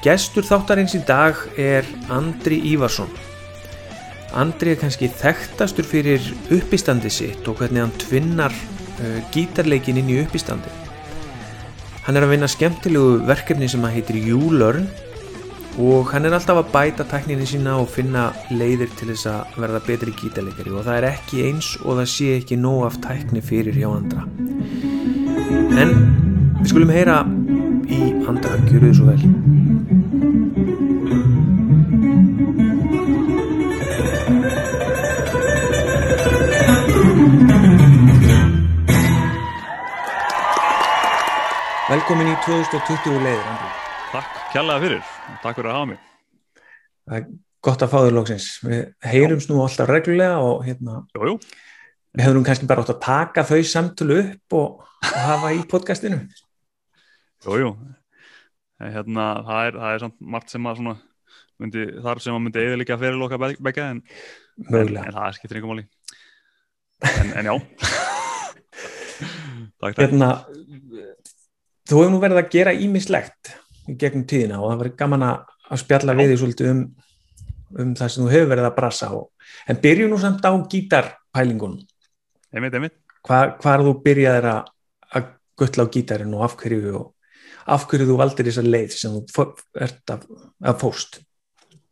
Gestur þáttarins í dag er Andri Ívarsson. Andri er kannski þekktastur fyrir uppistandi sitt og hvernig hann tvinnar uh, gítarleikin inn í uppistandi. Hann er að vinna skemmtilegu verkefni sem að heitir U-Learn og hann er alltaf að bæta tækninni sína og finna leiðir til þess að verða betri gítarleikari og það er ekki eins og það sé ekki nóg af tækni fyrir hjá andra. En við skulum heyra í andra, gjöru þið svo vel. Velkomin í 2020 leiðir, Andri. Takk kjallaði fyrir, takk fyrir að hafa mig. Það er gott að fá þér lóksins. Við heyrumst nú alltaf reglulega og hérna, Jú, jú, við hefðum kannski bara átt að taka þau samtölu upp og, og hafa í podcastinu. jú, jú. En Hérna, það er, það er samt margt sem að svona, myndi, þar sem að myndi eða fyrir loka begja en, en, en það skiptir einhver máli. En, en já. takk, takk. Hérna, þú hefur nú verið að gera ímislegt í gegnum tíðina og það verið gaman að spjalla við því svolítið um, um það sem þú hefur verið að brasa á. En byrju nú samt á gítarpælingunum. Einmitt, einmitt. Hvar, hvar þú byrjaðir að, að guttla á gítarinn og af hverju og af hverju þú valdir þessa leið sem þú ert að, að fóst.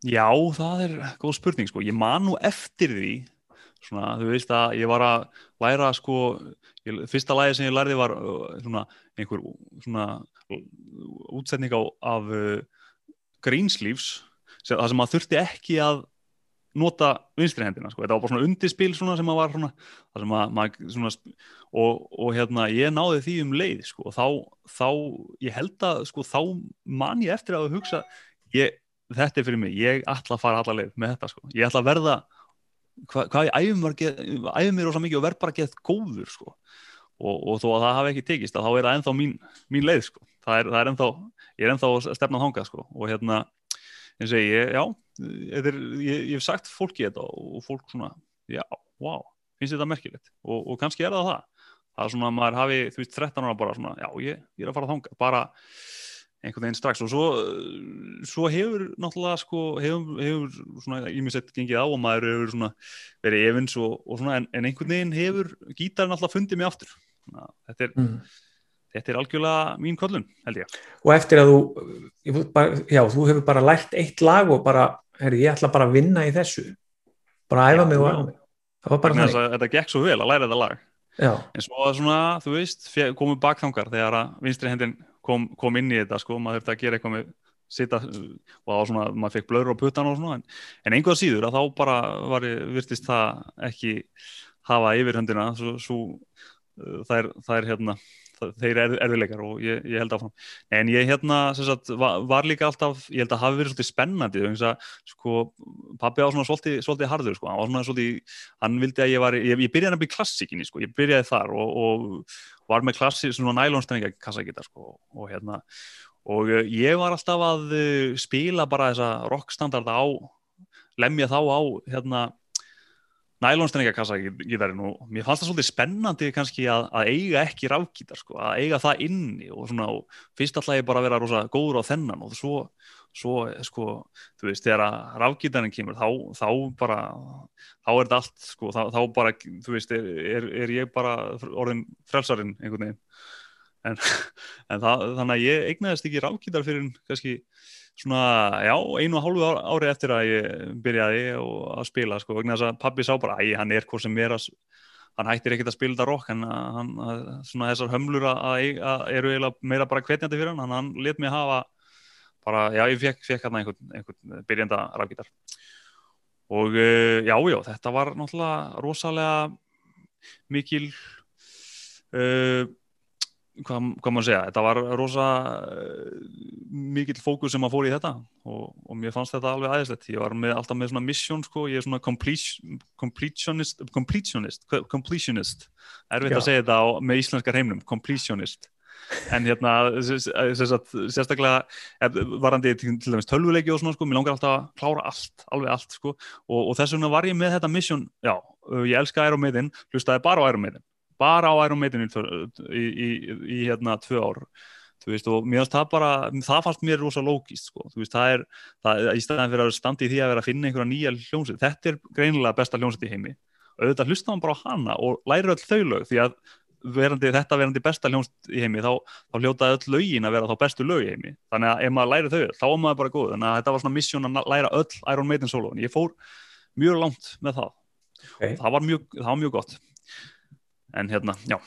Já, það er góð spurning sko. Ég man nú eftir því svona, þú veist að ég var að læra sko, ég, fyrsta lagi sem ég lærði var svona einhver svona útsetning á, af uh, sem, það sem maður þurfti ekki að nota vinstri hendina sko. þetta var bara svona undirspil svona sem maður var svona, sem maður, maður svona, og, og hérna ég náði því um leið sko. og þá, þá ég held að sko, þá man ég eftir að hugsa ég, þetta er fyrir mig, ég ætla að fara alla leið með þetta sko, ég ætla að verða hva, hvað ég æfum, æfum mér rosa mikið og verð bara að geta góður sko. Og, og þó að það hafi ekki tekist að þá er það ennþá mín, mín leið sko. Það er, það er ennþá, ég er ennþá að stefna þangað sko. Og hérna, og segi ég, já er, ég, ég hef sagt fólki þetta og fólk svona, já, wow finnst þetta merkilegt? Og, og kannski er það það. Það er svona að maður hafi, þú veist, 13 ára bara svona, já, ég, ég er að fara þangað. Bara einhvern veginn strax og svo, svo hefur náttúrulega sko, hefur, hefur svona ímjössett gengið á og maður hefur svona verið efins og, og svona en, en einhvern veginn hefur gítarinn alltaf fundið mig aftur að þetta er, Mm. þetta er algjörlega mín kollun, held ég Og eftir að þú, ég, bara, já, þú hefur bara lært eitt lag og bara, herri, ég ætla bara að vinna í þessu. Bara að æfa Já, mig og æfa mig. Það var bara þannig. að þetta gekk svo vel að læra þetta lag Já, en svo svona, þú veist, fe- komu bakþangar þegar að vinstri hendin kom, kom inn í þetta sko, maður þurfti að gera eitthvað með sita og það var svona, maður fekk blöður á puttan og svona, en, en einhvað síður að þá bara var, virtist það ekki hafa yfirhöndina svo, svo uh, það er, það er hérna þeir eru erfileikar og ég, ég held áfram. En ég hérna, sagt, var, var líka alltaf ég held að hafi verið svolítið spennandi að, sko, pabbi á svona svolítið, svolítið harður, sko, hann svolítið hann vildi að ég var, ég, ég byrjaði nefnilega í klassíkinni sko, ég byrjaði þar og, og var með klassi, svona nælonstrenga kassagítar sko, og hérna. Og uh, ég var alltaf að uh, spila bara þessa rockstandarda á lemja þá á hérna nælonstrenga kassagítarinn og mér fannst það svolítið spennandi kannski að, að eiga ekki rafgítar sko, að eiga það inni og svona og fyrst alltaf ég bara að vera rosa góður á þennan og svo, svo sko, þú veist, þegar að rafgítarinn kemur þá, þá bara þá er þetta allt, sko, þá, þá bara þú veist, er, er, er ég bara orðin frelsarinn einhvern veginn en, en það, þannig að ég eignaðist ekki rafgítar fyrir kannski svona, já, einu og hálfu ár- ári eftir að ég byrjaði að spila, sko, vegna þess að pabbi sá bara, æ, hann er hvort sem er að hann hættir ekkert að spila þetta rock en að hann, að, svona þessar hömlur að, að, að eru eiginlega meira bara hvetjandi fyrir hann hann, hann let mig hafa bara, já, ég fekk, fekk hann einhvern, einhvern byrjanda rafgítar og uh, já, já, þetta var náttúrulega rosalega mikil uh, hvað, hvað maður segja, þetta var rosa uh, mikill fókus sem að fór í þetta og, og mér fannst þetta alveg aðeinslegt ég var með, alltaf með svona mission sko, ég er svona completion, completionist completionist, completionist. Erfitt Já. að segja þetta á, með íslenskar heimnum completionist. En hérna sérstaklega eh, varandi til, dæmis tölvuleiki og svona sko, mér langar alltaf að klára allt, alveg allt sko, og, og þess vegna var ég með þetta mission, já, uh, ég elska Iron Maiden, hlustaði bara á Iron Maiden bara á Iron Maiden í, í, í, hérna tvö ár. Veist, og mér finnst það bara það fannst mér rosa lógist, sko. Þú veist, það er, það, í staðan fyrir að standa í því að vera að finna einhverja nýja hljómsveit, þetta er greinilega besta hljómsveit í heimi, auðvitað hlusta hann bara á hana og læri öll þau lög, því að verandi, þetta verandi besta hljómsveit í heimi þá, þá hljótaði öll lögin að vera þá bestu lög í heimi, þannig að ef maður læri þau þá er maður bara góð, þannig að þetta var svona mission að læra öll Iron Maiden solo, en ég fór mjög langt með það. Okay. það var mjög, það var mjög gott en hérna, já.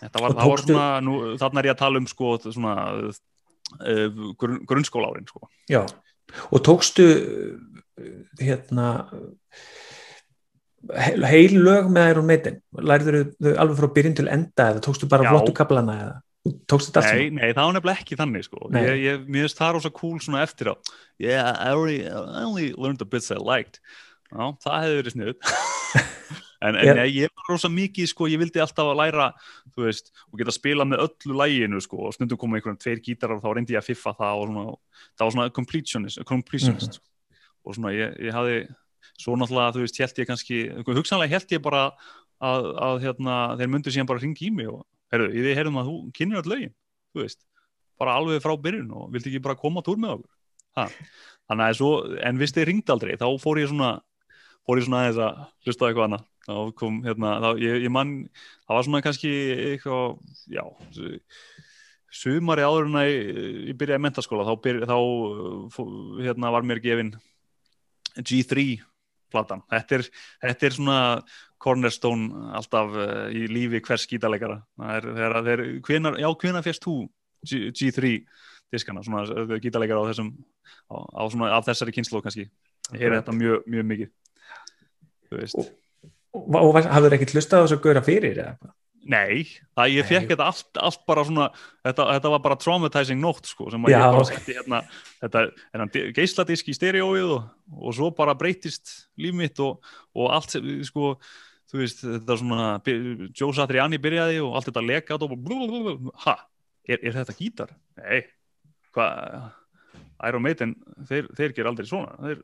Þetta var, það var svona, nú, þarna er ég að tala um sko svona uh, grunn, grunnskóla árin sko. Já, og tókstu hérna heil lög með Iron Maiden? Lærður þau alveg frá byrjun til enda eða tókstu bara flottu kaplana eða tókstu þetta allt Nei, nei, það var nefnilega ekki þannig sko. Ég, ég, mér finnst það rosa cool svona eftir á Yeah, I, already, I only learned the bits I liked. Já, það hefði verið sniðut en, en yeah. ég var rosa mikið sko, ég vildi alltaf að læra þú veist, og geta spila með öllu læginu sko, og stundum koma einhvern tveir gítarar og þá reyndi ég að fiffa það og svona, það var svona completionist, completionist mm -hmm. og svona ég, ég hafi svo náttúrulega, þú veist, held ég kannski hugsanlega held ég bara að, að hérna, þeir myndu síðan bara ringi í mig og herru, ég heyrðum að þú kynir öll lögin þú veist, bara alveg frá byrjun og vildi ekki bara koma túr með okkur ha. þannig að svo, en viðst fór ég svona aðeins að hlusta eitthvað annað. Þá kom hérna, þá, ég, ég mann það var svona kannski eitthvað já sumari áður en að ég, ég byrjaði í mentaskóla þá, byrja, þá hérna, var mér gefin G3 platan, þetta er, þetta er svona cornerstone alltaf uh, í lífi hvers skítalegara er, er, já, hvenar férst þú G, G3 diskana, svona gítalegara á þessum á, á svona, af þessari kynslu kannski. Ég heyri þetta mjög, mjög mikið og, og, og hafður ekkert hlustað á þess að göra fyrir eða eitthvað? Nei, það ég fekk þetta allt, allt bara svona, þetta, þetta var bara traumatizing nótt sko, sem að Já, ég bara setti hérna þetta, hérna geisladisk í stereóið og, og svo bara breytist líf mitt og, og allt sko, þú veist, þetta svona Joe Satriani byrjaði og allt þetta lekat og ha, er, er þetta gítar? Nei, hvað Iron Maiden, þeir, þeir ger aldrei svona, þeir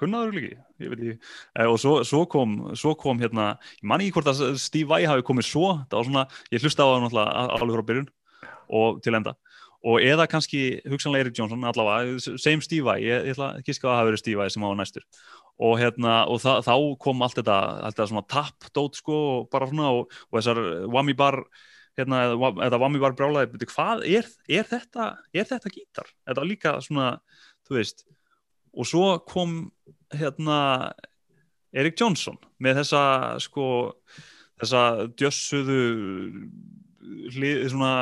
kunnaður líki, ég veit ekki. E, og svo, svo kom, svo kom hérna ég man ekki hvort að Steve Vai hafi komið svo. Það var svona, ég hlusta á það náttúrulega alveg frá byrjun og til enda. Og eða kannski hugsanlega Erik Johnson allavega, same Steve Vai, ég, ég ætla ekki að hafa verið Steve Vai sem hafa næstur. Og hérna, og þa þá kom allt þetta allt þetta svona tap-dót sko og bara svona, og, og þessar Whammy Bar hérna, eða Whammy Bar brálaði hvað er, er þetta er þetta gítar? Þetta var líka svona, þú veist og svo kom hérna Erik Johnson með þessa sko þessa djössuðu hlið, svona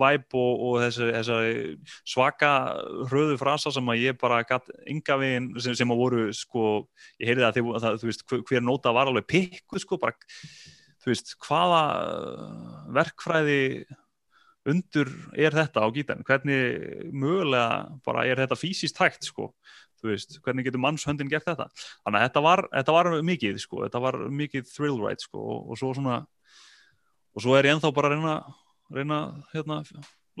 væp og, og þessi, þessi svaka hröðu frasa sem að ég bara gatt ynga veginn sem, sem að voru sko, ég heyrði það, það þú veist, hver nota var alveg pikkuð sko, bara þú veist, hvaða verkfræði undur er þetta á gítarn hvernig mögulega bara er þetta fysiskt hægt sko þú veist, hvernig getur mannshöndin gert þetta? Þannig að þetta var, þetta var mikið sko, þetta var mikið thrill ride sko og, og svo svona og svo er ég enþá bara að reyna reyna, hérna,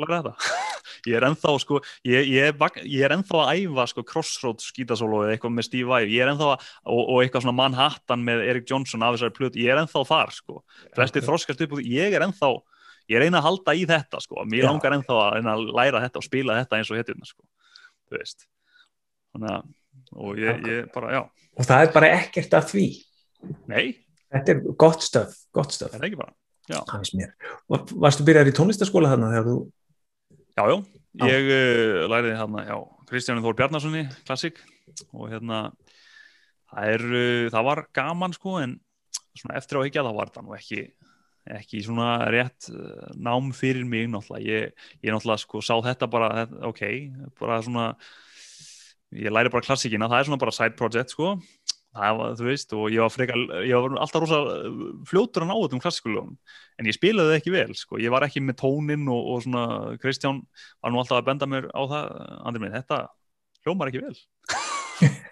læra þetta. Ég er enþá sko ég, ég, ég er enþá að æfa sko crossroads skítasólu eða eitthvað með Steve Vai. Ég er enþá að, og, og eitthvað svona Manhattan með Erik Johnson af þessari plötu, ég er enþá þar sko. Flesti þróskast upp og ég er enþá ég er eina að halda í þetta sko. Mér langar enþá að, að læra þetta og spila þetta eins og héttirna sko, þú veist að og ég, ég bara, já. Og það er bara ekkert af því. Nei. Þetta er gott stöf, gott stöf. það er ekki bara, já. Varstu byrjar í tónlistaskóla þarna þegar þú já, já, ég uh, læriði hérna, já, Kristján Þór Bjarnarssoni klassik og hérna það er, uh, það var gaman sko en svona eftir á higgja þá var það nú ekki ekki svona rétt uh, nám fyrir mig náttúrulega. Ég, ég náttúrulega sko sá þetta bara ok, bara svona ég læri bara klassíkina, það er svona bara side project sko, það var, þú veist og ég var, frekar, ég var alltaf rosa uh, fljótur að ná þetta um klassíkulöfum en ég spilaði ekki vel, sko, ég var ekki með tónin og, og svona, Kristján var nú alltaf að benda mér á það, andri minn þetta hljómar ekki vel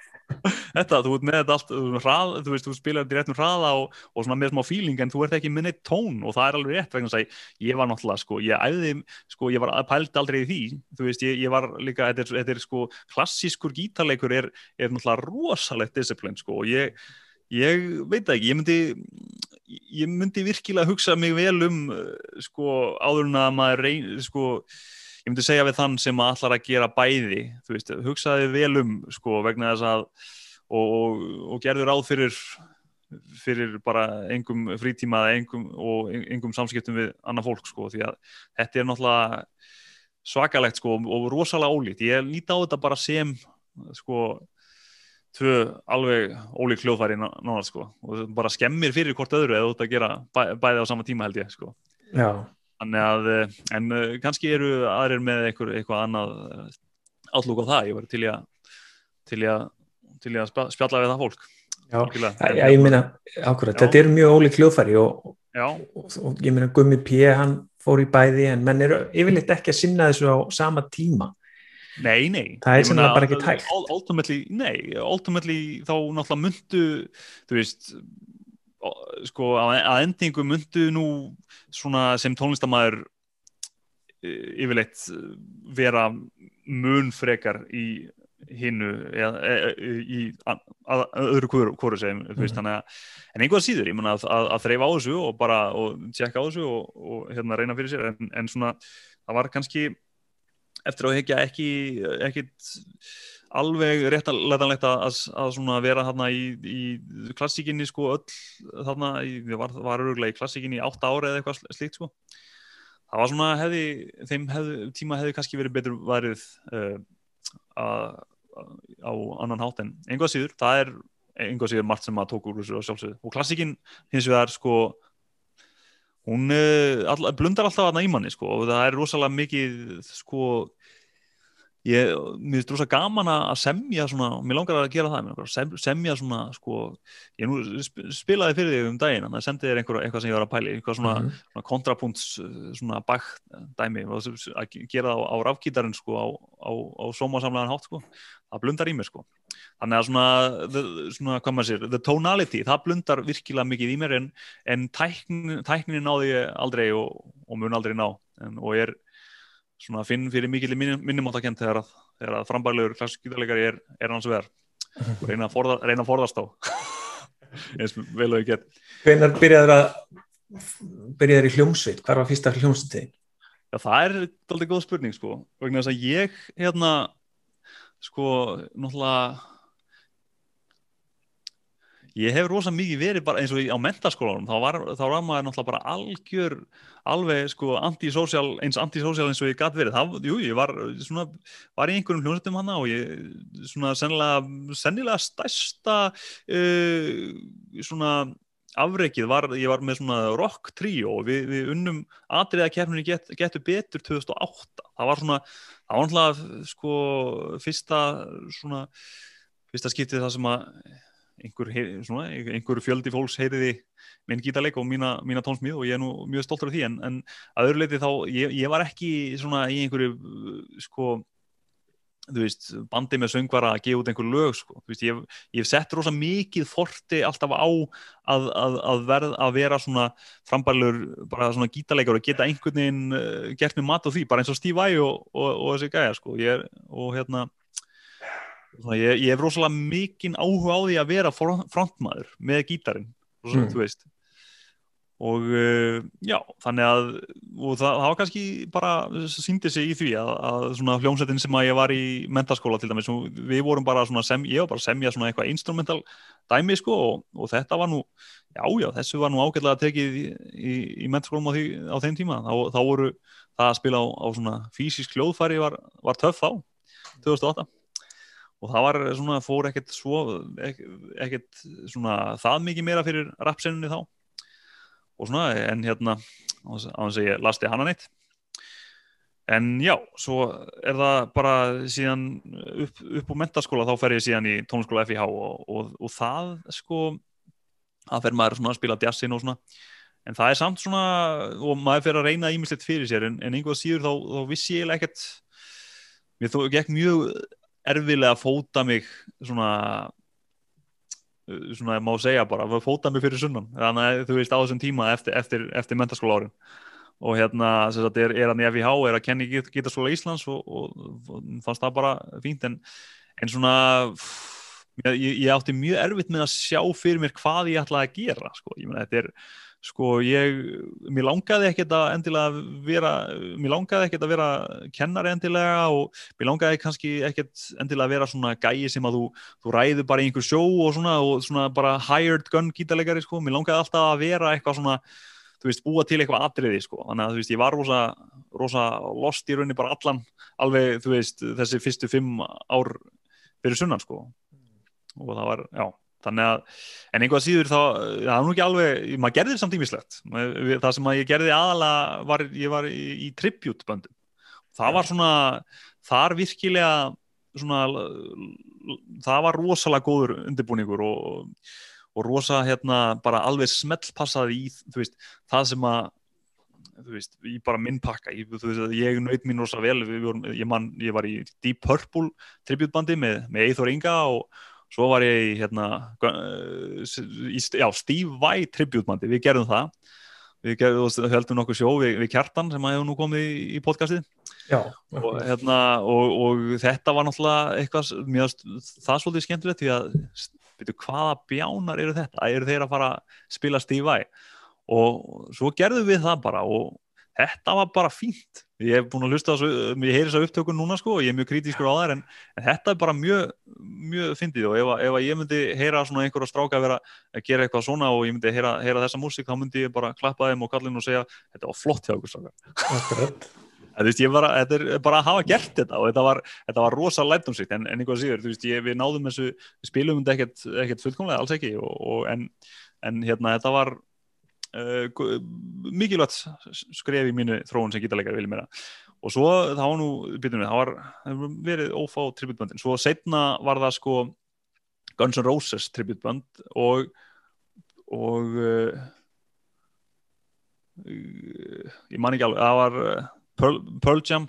þetta, þú allt hrað, þú veist, þú spilar þetta í réttum hraða og, og svona með smá fíling en þú ert ekki neitt tón og það er alveg rétt vegna að ég var náttúrulega, sko, ég æði sko, ég var pælt aldrei í því þú veist, ég, ég var líka, þetta er, þetta er sko klassískur gítarleikur er, er náttúrulega rosalegt disciplin, sko og ég, ég veit ekki, ég myndi ég myndi virkilega hugsa mig vel um sko, áður en að maður reyn, sko ég myndi segja við þann sem allar að gera bæði þú veist, hugsaði vel um sko vegna þess að og, og, og gerður áð fyrir fyrir bara engum frítíma engum, og engum samskiptum við annað fólk sko því að þetta er náttúrulega svakalegt sko og rosalega ólít ég líti á þetta bara sem sko tvö alveg ólík hljóðfæri náttúrulega sko og bara skemmir fyrir hvort öðru eða ert að gera bæ, bæði á sama tíma held ég sko Já. Þannig að en uh, kannski eru aðrir með eitthvað, eitthvað annað átlúk á það, ég var til ég að til ég að, til ég að spjalla við það fólk Já, já ég minna ákveðat, þetta eru mjög ólík hljóðfæri og, og, og ég minna Gummi P. hann fór í bæði en menn eru yfirleitt ekki að sinna þessu á sama tíma Nei, nei. Það er sem það bara ekki tækt. Ultimately, nei, ultimately þá náttúrulega myndu, þú veist, sko að endingu myndu nú svona sem tónlistamæður yfirleitt vera mun frekar í hinnu eða e, e, í að, að, öðru kóru segjum mm -hmm. þannig að, en einhvað síður, ég menna að, að þreyfa á þessu og bara, og tjekka á þessu og, og hérna reyna fyrir sér, en, en svona það var kannski eftir að hekja ekki ekkit alveg réttanlegt að, að vera þarna í, í klassíkinni sko öll þarna, ég var, var öruglega í klassíkinni í 8 ári eða eitthvað slíkt sko. Það var svona hefði, þeim hefði, tíma hefði kannski verið betur værið uh, á annan hátt en einhvað síður, það er einhvað síður margt sem að tók úr þessu sjálfsögðu. Og klassíkinn hins vegar sko hún uh, all, blundar alltaf aðna í manni sko og það er rosalega mikið sko ég, mér finnst rosa gaman að semja svona, mér langar að gera það sem, semja svona, sko ég nú spilaði fyrir þig um daginn þannig að sendi þér einhver, eitthvað sem ég var að pæli eitthvað svona, mm -hmm. svona kontrapunts svona bakdæmi að gera það á, á rafgítarinn sko á, á, á sómasamlegan hátt sko. Það blundar í mér sko. Þannig að svona, the, svona hvað maður sér, the tonality það blundar virkilega mikið í mér en, en tæknin, tæknin náði ég aldrei og, og mun aldrei ná. En, og ég er svona finn fyrir mikill minnumáttakent þegar að, að frambæðilegur klasskýtarleikari er, er hans vegar og reyna að, forða, reyna að forðast á eins vel og ég get Hvenar byrjaður að byrjaður í hljómsveit? Hvar var fyrsta hljómsveit? Já það er aldrei góð spurning sko vegna þess að ég hérna sko náttúrulega ég hef rosa mikið verið bara eins og á mentaskólanum, þá var, þá var maður náttúrulega bara algjör, alveg sko antisocial, eins antisocial eins og ég gæti verið, það, jú, ég var svona, var í einhverjum hljómsveitum hana og ég svona sennilega, sennilega stærsta uh, svona afreikið var, ég var með svona rock trio og við, við unnum atriðakefninni get, getur betur 2008, það var svona, það var náttúrulega sko fyrsta svona, fyrsta skiptið það sem að einhver, svona, einhver fjöldi fólks heyriði minn gítarleik og mína, mína tónsmíð og ég er nú mjög stoltur af því. En, en að öðru leiti þá, ég, ég var ekki svona í einhverju sko, þú veist, bandi með söngvara að gefa út einhver lög, sko. Þú veist, ég, ég sett rosa mikið forti alltaf á að, að, að, verð, að vera svona frambærlur bara svona gítarleikar og geta einhvern veginn uh, gert með mat og því, bara eins og Steve Vai og, og, og þessi gæja, sko, ég er og hérna ég, ég hef rosalega mikinn áhuga á því að vera frontmaður með gítarin mm. þú veist. Og uh, já, þannig að það, það var kannski bara síndi sig í því að, að svona hljómsettin sem að ég var í mentaskóla til dæmis við vorum bara svona sem, ég var bara að semja svona eitthvað instrumental dæmi sko og, og þetta var nú, já já, þessu var nú ágætlega tekið í, í, í mentaskólum á, því, á þeim tíma, þá, þá voru það að spila á, á svona fysisk hljóðfæri var, var töff þá, 2008 og það var svona, fór ekkert svo, ekkert svona það mikið meira fyrir rapsenunni þá. Og svona, en hérna á þess að ég lasti hana neitt. En já, svo er það bara síðan upp, upp á mentaskóla, þá fer ég síðan í tónskóla FIH og, og, og það sko, það fer maður svona að spila jazzin og svona, en það er samt svona, og maður fer að reyna ímislegt fyrir sér, en, en einhvað síður þá, þá vissi ég ekkert mér þó ekki mjög erfilega að fóta mig svona svona má segja bara að fóta mig fyrir sunnan. Þannig að þú veist á þessum tíma eftir, eftir, eftir mentaskóla árin og hérna sagt, er, er hann í FIH er að kenni gítarskóla Íslands og, og, og fannst það bara fínt. En, en svona ég, ég átti mjög erfitt með að sjá fyrir mér hvað ég ætlaði að gera sko. ég meina þetta er Sko ég, mér langaði ekkert að endilega vera, mér langaði ekkert að vera kennari endilega og mér langaði kannski ekkert endilega að vera svona gæi sem að þú, þú ræður bara í einhver sjó og svona og svona bara hired gun gítarleikari sko, mér langaði alltaf að vera eitthvað svona, þú veist, búa til eitthvað atriði sko, þannig að þú veist, ég var rosa, rosa lost í rauninni bara allan, alveg, þú veist, þessi fyrstu fimm ár fyrir sunnan sko. Og það var, já þannig að, en einhvað síður þá það var nú ekki alveg, maður gerði þetta samt ímislegt það sem að ég gerði aðalega var, ég var í, í tribute böndum það var svona þar virkilega svona það var rosalega góður undirbúningur og, og rosa hérna bara alveg smellpassaði í þú veist, það sem að þú veist, ég bara minnpakka ég, ég naut mín rosa vel. Vorum, ég, man, ég var í Deep Purple tribute bandi með, með Eithor Inga og svo var ég hérna í, já, Steve Vai tributmandi, við gerðum það. Við gerðum, heldum nokkuð sjó við, við Kjartan sem hefur nú komið í, í podcastið. Já, og, hérna, og, og þetta var náttúrulega eitthvað mjög, það er svolítið skemmtilegt því að veitu, hvaða bjánar eru þetta? Eru þeir að fara að spila Steve Vai? Og svo gerðum við það bara og þetta var bara fínt. Ég hef búin að hlusta þessu, ég heyri þess að upptökun núna sko og ég er mjög kritískur á það en, en þetta er bara mjög, mjög fyndið. Og ef, ef ég myndi heyra svona einhverja stráka að vera að gera eitthvað svona og ég myndi heyra, heyra þessa músík þá myndi ég bara klappa þeim og kalla inn og segja þetta var flott hjá okkur stráka þetta er bara að hafa gert þetta og þetta var, þetta var rosa lætumsíkt en, en einhvað síður, veist, ég, við náðum þessu við spilum þetta ekkert, ekkert fullkomlega, alls ekki. Og, og, en, en hérna þetta var Uh, mikilvægt skref í mínu þróun sem gítarleikar vilja meira. Og svo var nú, býtum við, það var verið ófá tributböndin, svo setna var það sko Guns N' Roses tributbönd og og uh, ég man ekki alveg, það var Pearl, Pearl Jam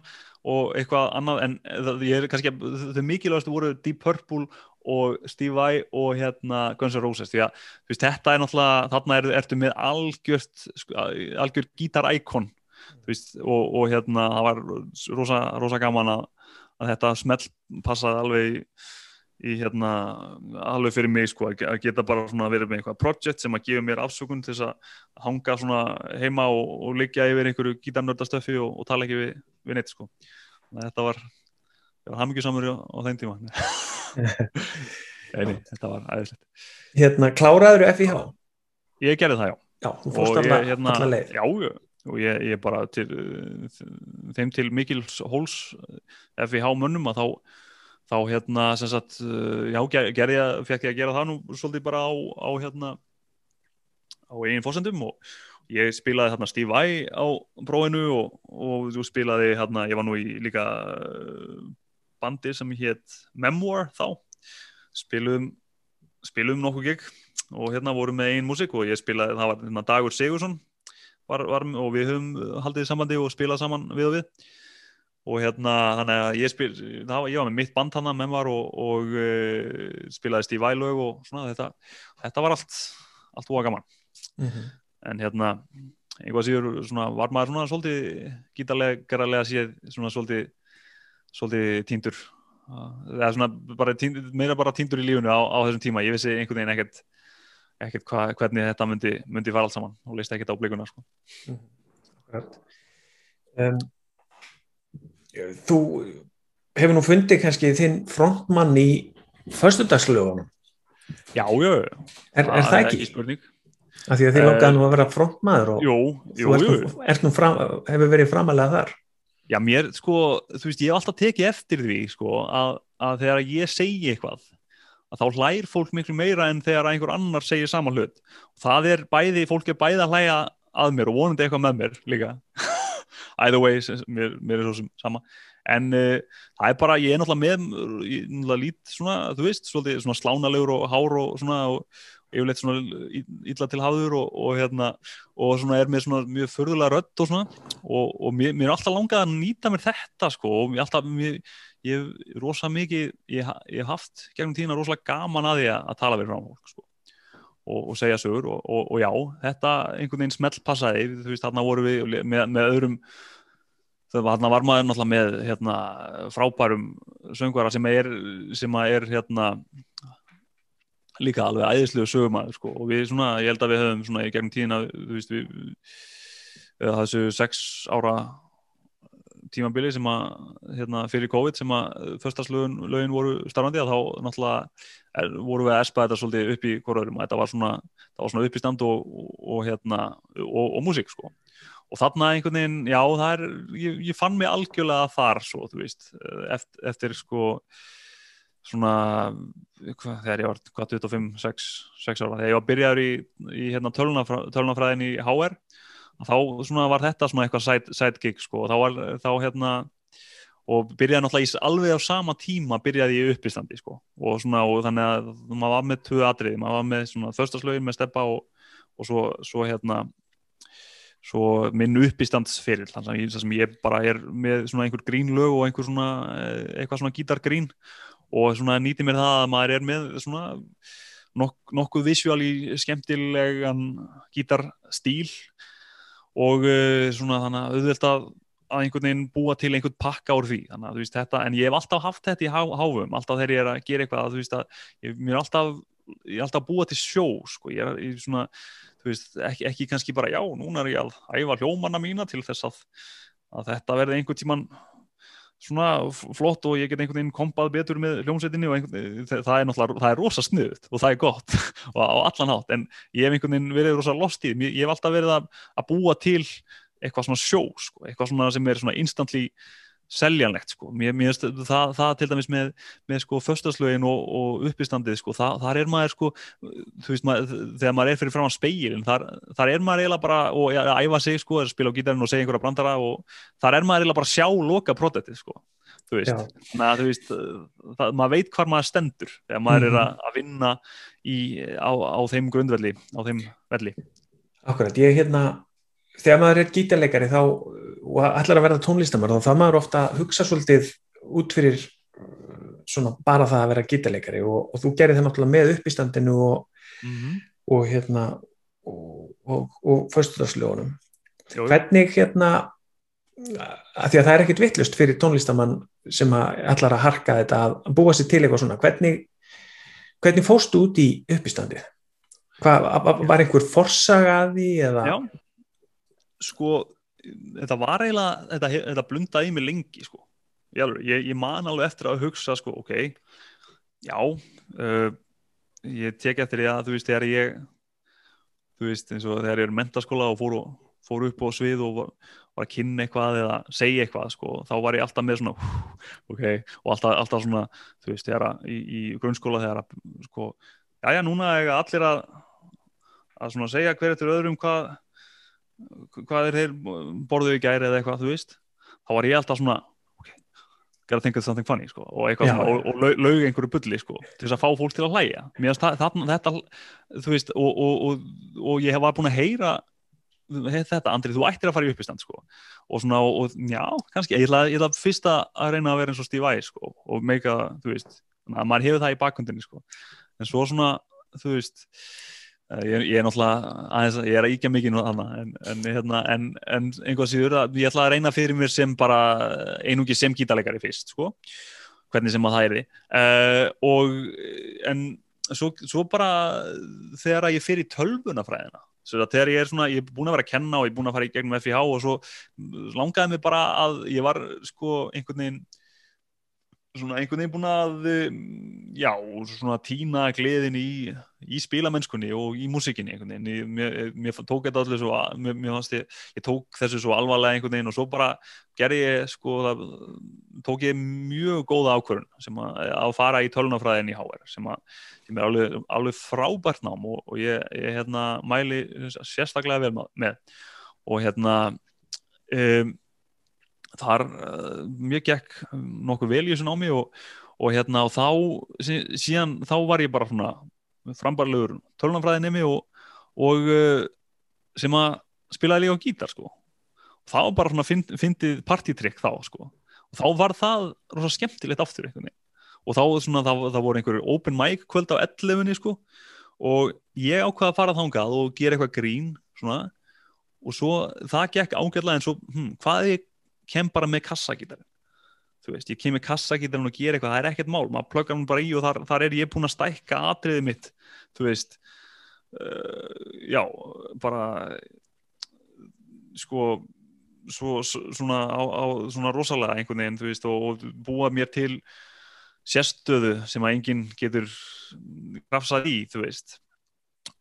og eitthvað annað en það, er kannski, þau mikilvægastu voru Deep Purple og Steve Vai og hérna Guns N' Roses. Því að veist, þetta er náttúrulega, þarna er, ertu með algjört, sko, algjör gítar-íkon og, og hérna það var rosa, rosa gaman að, að þetta smelt passaði alveg í, hérna alveg fyrir mig sko að geta bara svona verið með eitthvað project sem að gefa mér afsökun til þess að hanga svona heima og, og liggja yfir einhverju gítarnördastöfi og, og tala ekki við, við neitt sko. Þetta var, var hafmyggjusamur á, á þeim tíma Nei, þetta var aðeinslegt. Hérna, kláraður FIH? Ég gerði það, já. Já, þú fórst alla, hérna, alla leið. Já, og ég, ég bara til þeim til mikil hóls FIH mönnum að þá þá hérna, sem sagt, já, gerði ég, fekk ég að gera það nú svolítið bara á, á hérna á einin fósendum og ég spilaði hérna Steve Vai á bróinu og, og spilaði hérna, ég var nú í líka bandi sem hétt Memoir þá. Spilum, spilum nokkuð gig og hérna vorum með einn músik og ég spilaði, það var hérna, Dagur Sigursson var, var, og við höfum haldið sambandi og spilað saman við og við. Og hérna þannig að ég spil það, ég var með mitt band hann að Memoir og, og uh, spilaði Steve Vai lög og svona þetta, þetta var allt allt óa gaman. Mm -hmm. en hérna einhvað síður svona, var maður svona svolítið gítarlega séð svona svolítið svolítið týndur. Eða svona bara týndur, meira bara týndur í lífunu á, á þessum tíma, ég vissi einhvern veginn ekkert ekkert hva, hvernig þetta myndi, myndi fara allt saman. Og leist ekkert á blikuna sko. um, Þú hefur nú fundið kannski þinn frontmann í förstudagslögunum Já, já. Er, er það ekki? ekki spurning. Af því að þið lókaði nú að vera frontmaður og jú, jú, þú ert nú, ert nú fram, hefur verið framalega þar Já, mér, sko, þú veist, ég hef alltaf tekið eftir því, sko, að, að þegar ég segi eitthvað, að þá hlægir fólk miklu meira en þegar einhver annar segir saman hlut. Og það er bæði, fólk er bæði að hlæga að mér og vonandi eitthvað með mér líka. Either way, mér, mér er svo sem sama. En uh, það er bara, ég er náttúrulega með, ég er náttúrulega lít svona, þú veist, svolítið svona slánalegur og hár og svona, og yfirleitt svona illa til hafður og, og hérna og svona er með svona mjög förðulega rött og svona. Og, og mér, mér er alltaf langað að nýta mér þetta sko og mér alltaf, mér, ég er rosa mikið, ég hef haft gegnum tíðina rosalega gaman að því að, að tala við frá fólk sko og, og segja sögur og já, þetta einhvern veginn smelt passaði, þú veist, þarna voru við með, með öðrum þarna var maður náttúrulega með hérna frábærum söngvara sem er, sem er hérna líka alveg æðislegu sögumæður sko. og við svona, ég held að við höfum svona í gegnum tíðina, þú veist við, þessu sex ára tímabili sem að hérna, fyrir COVID sem að förstarslögin voru starfandi að þá náttúrulega er, voru við að espa þetta svolítið upp í og þetta var svona, svona upp í stand og, og, og hérna og, og músík sko og þarna einhvern veginn, já það er ég, ég fann mig algjörlega þar svo þú veist, eftir, eftir sko svona hva, þegar ég var hvað, 25, 6, 6 ára þegar ég var byrjaður í, í hérna, tölunafræðin í HR þá var þetta svona eitthvað side, side gig sko, og þá var þá hérna og byrjaði náttúrulega í alveg á sama tíma byrjaði ég upp í standi sko og svona og þannig að maður var með tvö atrið, maður var með þörstaslögin með steppa og, og svo, svo hérna svo minn uppistandsferill þannig að ég bara er með svona einhver grínlög og einhver svona eh, eitthvað svona gítargrín og svona nýti mér það að maður er með svona nok nokkuð visuáli skemmtilegan gítarstíl og uh, svona þannig að auðvitað að einhvern veginn búa til einhvern pakka úr því. Þannig að þú veist þetta, en ég hef alltaf haft þetta í há, háfum, alltaf þegar ég er að gera eitthvað að þú veist að ég, mér er alltaf ég er alltaf að búa til sjó, sko. Ég er, ég svona, þú veist, ekki, ekki kannski bara já, núna er ég að æfa hljómanna mína til þess að, að þetta verði einhvern tíman svona flott og ég get einhvern veginn kompað betur með hljómsveitinni og einhvern, það er náttúrulega, það er rosa snuðt og það er gott og á allan hátt. En ég hef einhvern veginn verið rosa lost í ég hef alltaf verið að, að búa til eitthvað svona sjó, sko, eitthvað svona sem er svona instantly seljanlegt sko, mér finnst það, það til dæmis með, með sko föstaslögin og, og uppistandið sko, það, þar er maður sko, þú veist maður, þegar maður er fyrir fram á speilin, þar, þar er maður eiginlega bara og ja, æfa sig sko, spila á gítarinn og segja einhverja brandara og þar er maður eiginlega bara sjá loka projektið sko, þú veist, Næ, þú veist það, maður veit hvar maður stendur þegar maður mm -hmm. er að, að vinna í, á, á þeim grundvelli, á þeim velli. Akkurat, ég er hérna þegar maður er gítarleikari þá og ætlar að verða tónlistamar þá það maður ofta hugsa svolítið út fyrir uh, svona bara það að vera gítarleikari og, og þú gerir það náttúrulega með upp í standinu og, mm -hmm. og hérna og, og fyrstudagsljónum hvernig hérna að því að það er ekkit vittlust fyrir tónlistamann sem að ætlar að harka þetta að búa sér til eitthvað svona hvernig, hvernig fóstu út í upp í standið Hvað, var einhver forsagaði eða? Já sko, þetta var eiginlega, þetta, þetta blundaði mig lengi sko, ég, ég man alveg eftir að hugsa sko, ok, já, uh, ég tek eftir því að þú veist, þegar ég, þú veist, eins og þegar ég er mentaskóla og fór, fór upp á svið og var, var að kynna eitthvað eða segja eitthvað, sko, þá var ég alltaf með svona, ok, og alltaf, alltaf svona, þú veist, þegar í, í grunnskóla þegar að, sko, já, já, núna er allir að, að svona segja hver eftir öðrum hvað hvað er þeir borðuð í gæri eða eitthvað, þú veist? Þá var ég alltaf svona okay, gotta think of something funny sko, og, Já, svona, og, og laug, laug einhverju bulli sko, til þess að fá fólk til að hlæja. Það, það, þetta, þú veist og, og ég var búin að heyra þetta, Andri, þú ættir að fara í uppistand sko, og svona, og já, kannski ég ætla, ég ætla fyrst að reyna að vera eins og Steve Vai sko, og meika, þú veist maður hefur það í bakkundinni sko. En svo svona, þú veist ég, ég er náttúrulega aðeins, ég er að íkja mikið nú þarna en, en, hérna, en, en einhvað síður að ég ætla að reyna fyrir mér sem bara einungi sem gítalegari fyrst sko, hvernig sem að það er því uh, og en svo, svo bara þegar ég fyrir tölvunafræðina þegar ég er svona, ég er búin að vera að kenna og ég er búin að fara í gegnum FIH og svo langaði mig bara að ég var sko einhvern veginn svona einhvern veginn búin að já, svona týna gleðin í, í spilamennskunni og í músikinni einhvern veginn, ég, mér, mér tók þetta allir svo, mér, mér fannst ég, ég tók þessu svo alvarlega einhvern veginn og svo bara gerði ég, sko, það, tók ég mjög góða ákvörðun sem að, að fara í tölunafræðin í HR sem, að, sem er alveg, alveg frábært nám og, og ég, ég hérna mæli sérstaklega vel með og hérna um þar uh, mjög gekk nokkuð vel í þessu námi og, og hérna og þá síðan þá var ég bara svona frambarlegur tölunafræði nemi og, og uh, sem að spilaði líka á gítar sko. Og þá bara svona fynd, fyndið partitrykk þá sko. Og þá var það rosa skemmtilegt aftur einhvern veginn. Og þá svona það, það voru einhverju open mic kvöld á 11 sko. Og ég ákvaði að fara þángað og gera eitthvað grín svona. Og svo það gekk ágætlega en svo hm, hvað er ég kem bara með kassagítar þú veist, ég kemur kassagítarinn og gera eitthvað, það er ekkert mál, maður pluggar hann bara í og þar, þar er ég búin að stækka atriðið mitt, þú veist uh, já, bara sko svo, svona á, á svona rosalega einhvern veginn, þú veist, og, og búa mér til sérstöðu sem að enginn getur grafsað í, þú veist.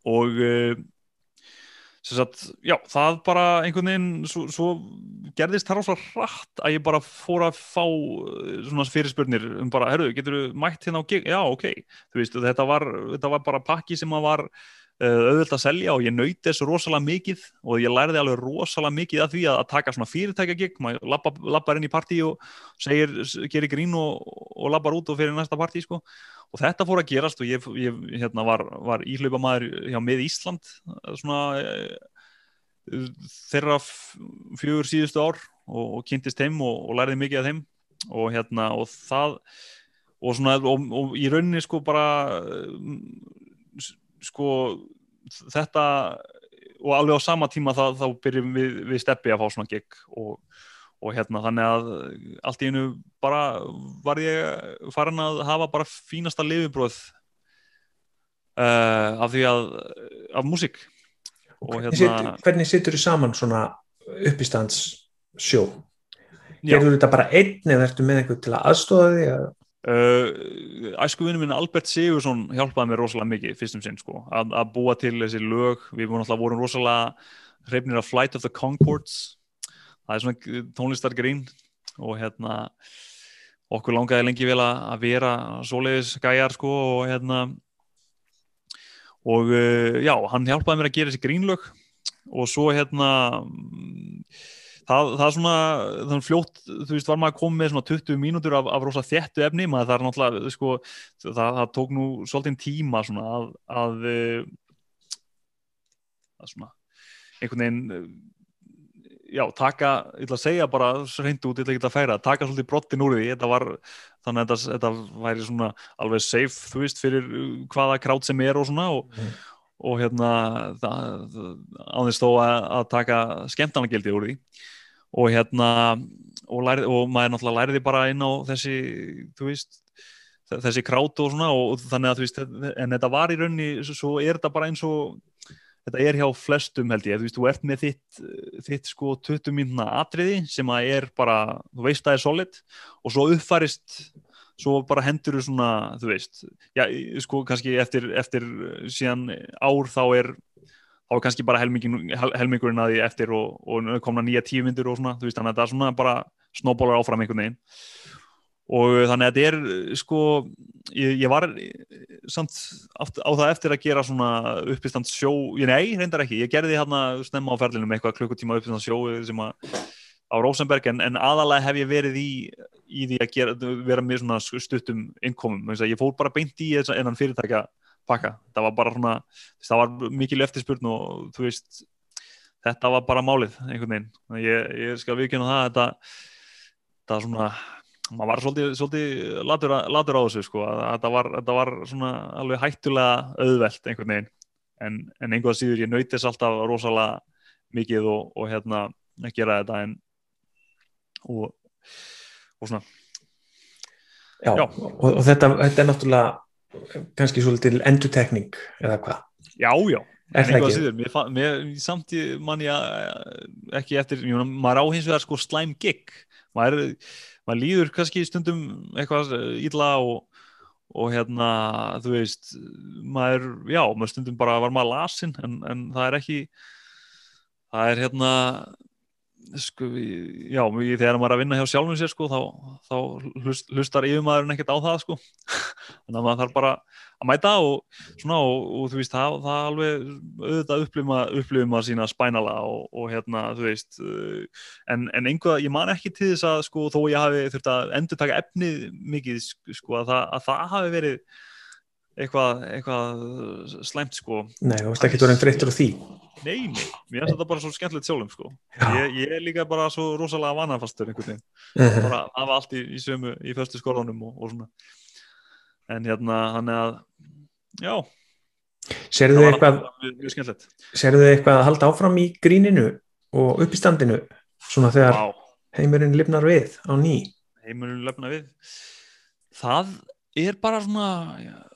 Og uh, Sagt, já, það bara einhvern veginn svo, svo gerðist það ráðslega hratt að ég bara fór að fá eh, svona fyrirspurnir um bara, herru, getur þú mætt hérna á gig? Já, ok, þú veist, þetta var, þetta var bara pakki sem að var uh, auðvöld að selja og ég nöyti þessu rosalega mikið og ég lærði alveg rosalega mikið af því að, að taka svona fyrirtækja gig, maður lappar inn í partí og segir, gerir grín og, og lappar út og fyrir næsta partí, sko. Og þetta fór að gerast og ég, ég hérna, var, var íhlaupa maður hjá með Ísland svona e, þeirra fjögur síðustu ár og, og kynntist heim og, og læriði mikið af þeim. Og hérna og það og svona og í rauninni sko bara sko þetta og alveg á sama tíma það, þá byrjum við, við steppi að fá svona gig og og hérna þannig að allt í einu bara var ég farin að hafa bara fínasta lifibróð uh, af því að af músík. Og hérna Hvernig sittur þú saman svona uppistands sjó? Gerður þetta bara einn eða ertu með eitthvað til að aðstofa því að Uh, æskuvinni minn Albert Sigursson hjálpaði mér rosalega mikið fyrstum sinn sko, að, að búa til þessi lög. Við vorum alltaf vorum rosalega hreifnir af Flight of the Conchords það er svona tónlistargrín og hérna okkur langaði lengi vel að vera svoleiðis gæjar sko og hérna og uh, já, hann hjálpaði mér að gera þessi grínlög og svo hérna það, það er svona þannig fljótt, þú veist, var maður að koma með svona 20 mínútur af, af rosa þéttu efni maður það er náttúrulega, sko það, það tók nú svolítið tíma svona að að, uh, að svona einhvern veginn já, taka, ég ætla að segja bara hreint út, ég ætla ekki að færa, taka svolítið brottin úr því, þetta var, þannig að þetta, þetta væri svona alveg safe, þú veist, fyrir hvaða krát sem er og svona og, mm. og, og hérna ánþess þó að, að taka skemmtarnagildi úr því og hérna og, lærið, og maður náttúrulega læriði bara inn á þessi, veist þessi krát og svona og þannig að þú veist, en þetta var í raunni, svo er þetta bara eins og þetta er hjá flestum held ég, þú veist, þú ert með þitt, þitt sko 20 mínuna atriði sem að er bara, þú veist það er solid. Og svo uppfarist svo bara hendur þú svona, þú veist já, sko kannski eftir, eftir síðan ár þá er þá er kannski bara helmingurinn að því eftir og, og komna nýja tímyndir og svona, veist, þannig að það er svona bara snóbólar áfram einhvern veginn. Og þannig að þetta er sko ég, ég var samt á það eftir að gera svona uppistand sjó, ég nei, reyndar ekki. Ég gerði hérna snemma á ferlinum eitthvað klukkutíma uppistand sjó sem að á Rosenberg en, en aðalega hef ég verið í í því að gera, vera með svona stuttum innkomum, ég fór bara beint í enn fyrirtækja pakka. Það var bara svona, það var mikil eftirspurn og þú veist þetta var bara málið einhvern veginn. Ég, ég skal viðkjöna það þetta, þetta svona maður var svolítið, svolítið latur, latur á þessu sko, þetta var, þetta var svona alveg hættulega auðvelt einhvern veginn. En, en einhvað síður ég nöytis alltaf rosalega mikið og, og hérna að gera þetta en og, og svona. Já, Já. Og, og þetta, þetta er náttúrulega kannski svolítið endutekning eða hvað? Já, já. En einhvað síður, mér, mér samt mann ég ekki eftir, maður á hins vegar sko slæm gig. Maður maður líður kannski stundum eitthvað ílla og, og hérna þú veist maður, já, maður stundum bara var maður lasin en, en það er ekki það er hérna sko, já, þegar maður er að vinna hjá sjálfum sér sko, þá, þá hlust, hlustar yfirmaðurinn ekkert á það sko. Þannig að maður þarf bara að mæta og svona og, og þú veist það, það alveg auðvitað upplifma, upplifma sína spænala og, og hérna þú veist uh, en, en einhvað, ég man ekki til þess að sko þó ég hafi þurft að endur taka efnið mikið sko að það, að það hafi verið eitthvað, eitthvað slæmt sko. Nei, þú veist ekki þú erum þreyttur á því. Nei, nei, mér finnst þetta bara svo skemmtilegt sjálfum sko. Ég, ég er líka bara svo rosalega vanafastur einhvern veginn. Uh -huh. bara hafa allt í, í sömu í förstu skólanum og, og svona. En hérna hann er að já. Serðu þið eitthvað Serðu þið eitthvað að halda áfram í gríninu og upp í standinu svona þegar wow. heimurinn lifnar við á ný? Heimurinn lefna við. Það er bara svona já,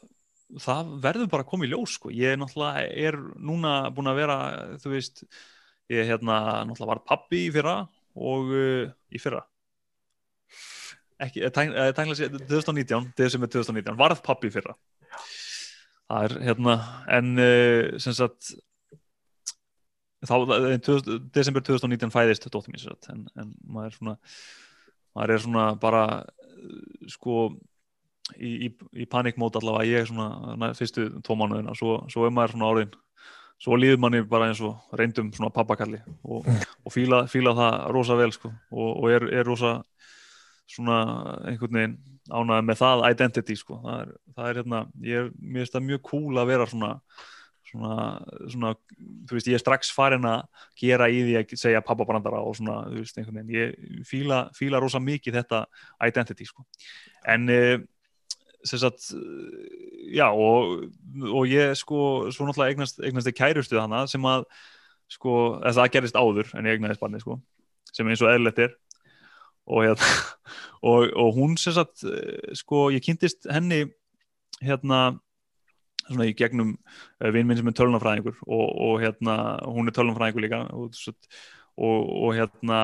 það verður bara að koma í ljós sko. ég er náttúrulega er núna búin að vera þú veist ég hérna náttúrulega var pappi í fyrra og uh, í fyrra ekki, tækla sér 2019, desember 2019 varð pappi í fyrra það er hérna en uh, sem sagt þá, desember 2019 fæðist dóttir mín en, en maður er svona maður er svona bara sko í, í, í panikmót allavega ég svona fyrstu tvo mánuðina svo, svo er maður svona áriðin svo líður manni bara eins og reyndum svona pappakalli og, og fíla, fíla það rosa vel sko og, og er, er rosa svona einhvern veginn ánæði með það identity sko. Það er, það er hérna, ég er, mér finnst það mjög cool að vera svona svona, svona, þú veist, ég er strax farin að gera í því að segja pappabrandara og svona, þú veist, einhvern veginn. Ég fíla rosa mikið þetta identity sko, en eh, sagt, já og, og ég sko svo náttúrulega eignast, eignast þið kærustuð hana sem að, sko, það gerist áður en ég eignaðist barni, sko sem eins og eðlert er. Og, hérna, og, og hún sem sagt eh, sko, ég kynntist henni hérna svona í gegnum uh, vinn minn sem er tölunafræðingur og, hérna hún er tölunafræðingur líka og hérna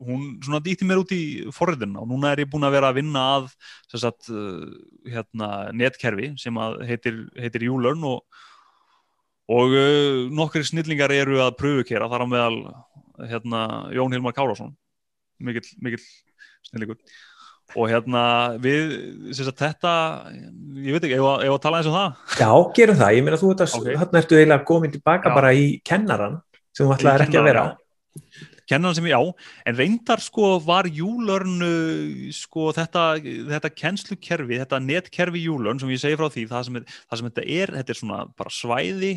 hún svona dýtti mér út í forriðina og núna er ég búin að vera að vinna að sagt, uh, hérna, netkerfi sem heitir, heitir YouLearn og, og uh, nokkri snillingar eru að pröfukera þar á meðal hérna, Jón Hilmar Kárásson mikill, mikill snillingur. Og hérna við sagt, þetta, ég veit ekki, ég var að tala eins og það? Já, gerum það, ég meina þú veit að okay. hérna ertu eiginlega góminn tilbaka Já. bara í kennaran sem þú ætlaði ekki að vera á Kennaran sem ég á, en reyndar sko var júlörnu sko þetta, þetta kennslukerfi þetta netkerfi júlörn sem ég segi frá því það sem, það sem þetta er, þetta er svona bara svæði